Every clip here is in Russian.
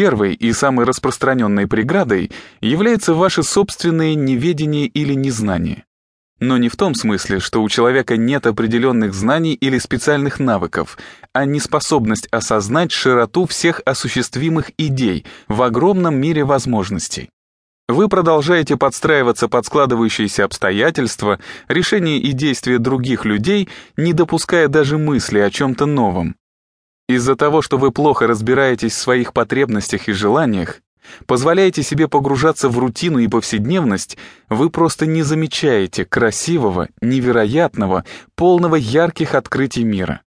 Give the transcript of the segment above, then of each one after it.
Первой и самой распространенной преградой является ваше собственное неведение или незнание. Но не в том смысле, что у человека нет определенных знаний или специальных навыков, а неспособность осознать широту всех осуществимых идей в огромном мире возможностей. Вы продолжаете подстраиваться под складывающиеся обстоятельства, решения и действия других людей, не допуская даже мысли о чем-то новом. Из-за того, что вы плохо разбираетесь в своих потребностях и желаниях, позволяете себе погружаться в рутину и повседневность, вы просто не замечаете красивого, невероятного, полного ярких открытий мира.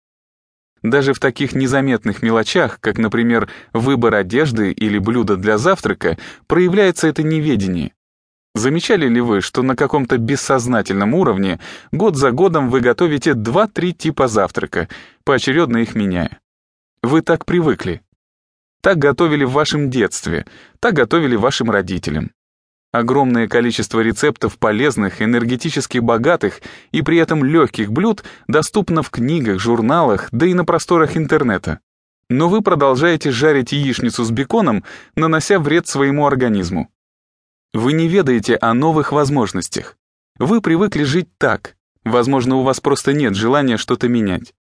Даже в таких незаметных мелочах, как, например, выбор одежды или блюда для завтрака, проявляется это неведение. Замечали ли вы, что на каком-то бессознательном уровне год за годом вы готовите 2-3 типа завтрака, поочередно их меняя? Вы так привыкли. Так готовили в вашем детстве, так готовили вашим родителям. Огромное количество рецептов полезных, энергетически богатых и при этом легких блюд доступно в книгах, журналах, да и на просторах интернета. Но вы продолжаете жарить яичницу с беконом, нанося вред своему организму. Вы не ведаете о новых возможностях. Вы привыкли жить так. Возможно, у вас просто нет желания что-то менять.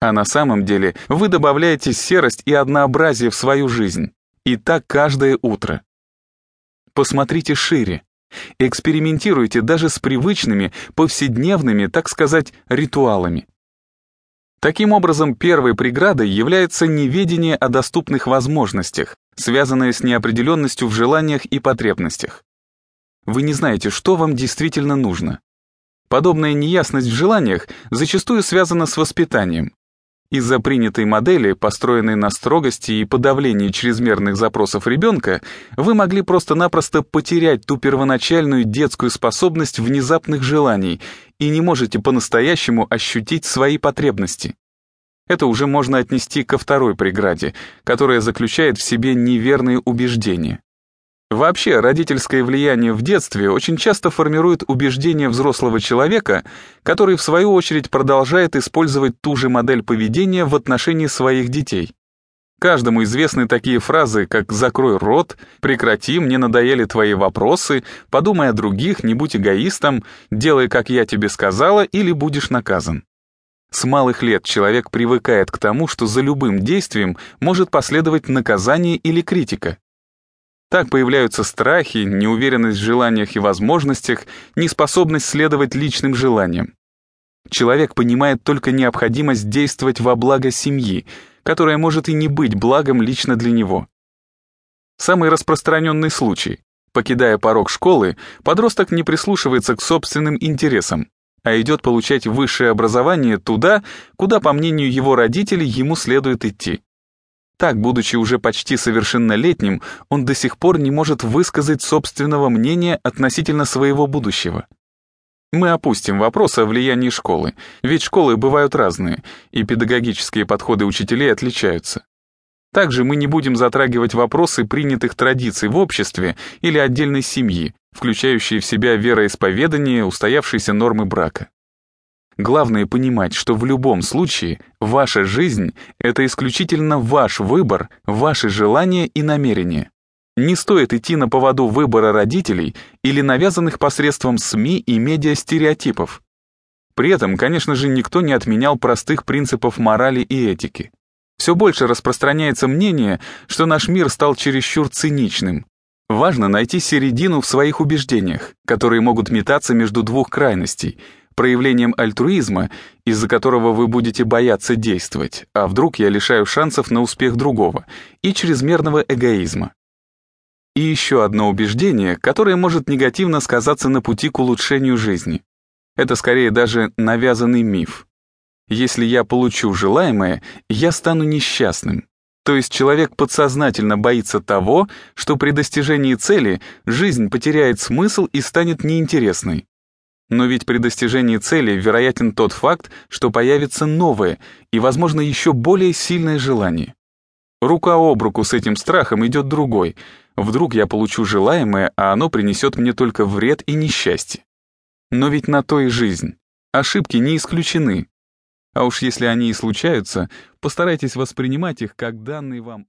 А на самом деле вы добавляете серость и однообразие в свою жизнь. И так каждое утро. Посмотрите шире. Экспериментируйте даже с привычными, повседневными, так сказать, ритуалами. Таким образом, первой преградой является неведение о доступных возможностях, связанное с неопределенностью в желаниях и потребностях. Вы не знаете, что вам действительно нужно. Подобная неясность в желаниях зачастую связана с воспитанием. Из-за принятой модели, построенной на строгости и подавлении чрезмерных запросов ребенка, вы могли просто-напросто потерять ту первоначальную детскую способность внезапных желаний и не можете по-настоящему ощутить свои потребности. Это уже можно отнести ко второй преграде, которая заключает в себе неверные убеждения. Вообще, родительское влияние в детстве очень часто формирует убеждения взрослого человека, который в свою очередь продолжает использовать ту же модель поведения в отношении своих детей. Каждому известны такие фразы, как «закрой рот», «прекрати, мне надоели твои вопросы», «подумай о других, не будь эгоистом», «делай, как я тебе сказала» или «будешь наказан». С малых лет человек привыкает к тому, что за любым действием может последовать наказание или критика. Так появляются страхи, неуверенность в желаниях и возможностях, неспособность следовать личным желаниям. Человек понимает только необходимость действовать во благо семьи, которая может и не быть благом лично для него. Самый распространенный случай. Покидая порог школы, подросток не прислушивается к собственным интересам, а идет получать высшее образование туда, куда, по мнению его родителей, ему следует идти. Так, будучи уже почти совершеннолетним, он до сих пор не может высказать собственного мнения относительно своего будущего. Мы опустим вопрос о влиянии школы, ведь школы бывают разные, и педагогические подходы учителей отличаются. Также мы не будем затрагивать вопросы принятых традиций в обществе или отдельной семьи, включающие в себя вероисповедание, устоявшиеся нормы брака. Главное понимать, что в любом случае ваша жизнь — это исключительно ваш выбор, ваши желания и намерения. Не стоит идти на поводу выбора родителей или навязанных посредством СМИ и медиа стереотипов. При этом, конечно же, никто не отменял простых принципов морали и этики. Все больше распространяется мнение, что наш мир стал чересчур циничным. Важно найти середину в своих убеждениях, которые могут метаться между двух крайностей — проявлением альтруизма, из-за которого вы будете бояться действовать, а вдруг я лишаю шансов на успех другого, и чрезмерного эгоизма. И еще одно убеждение, которое может негативно сказаться на пути к улучшению жизни. Это скорее даже навязанный миф. Если я получу желаемое, я стану несчастным. То есть человек подсознательно боится того, что при достижении цели жизнь потеряет смысл и станет неинтересной. Но ведь при достижении цели вероятен тот факт, что появится новое и, возможно, еще более сильное желание. Рука об руку с этим страхом идет другой. Вдруг я получу желаемое, а оно принесет мне только вред и несчастье. Но ведь на то и жизнь. Ошибки не исключены. А уж если они и случаются, постарайтесь воспринимать их как данный вам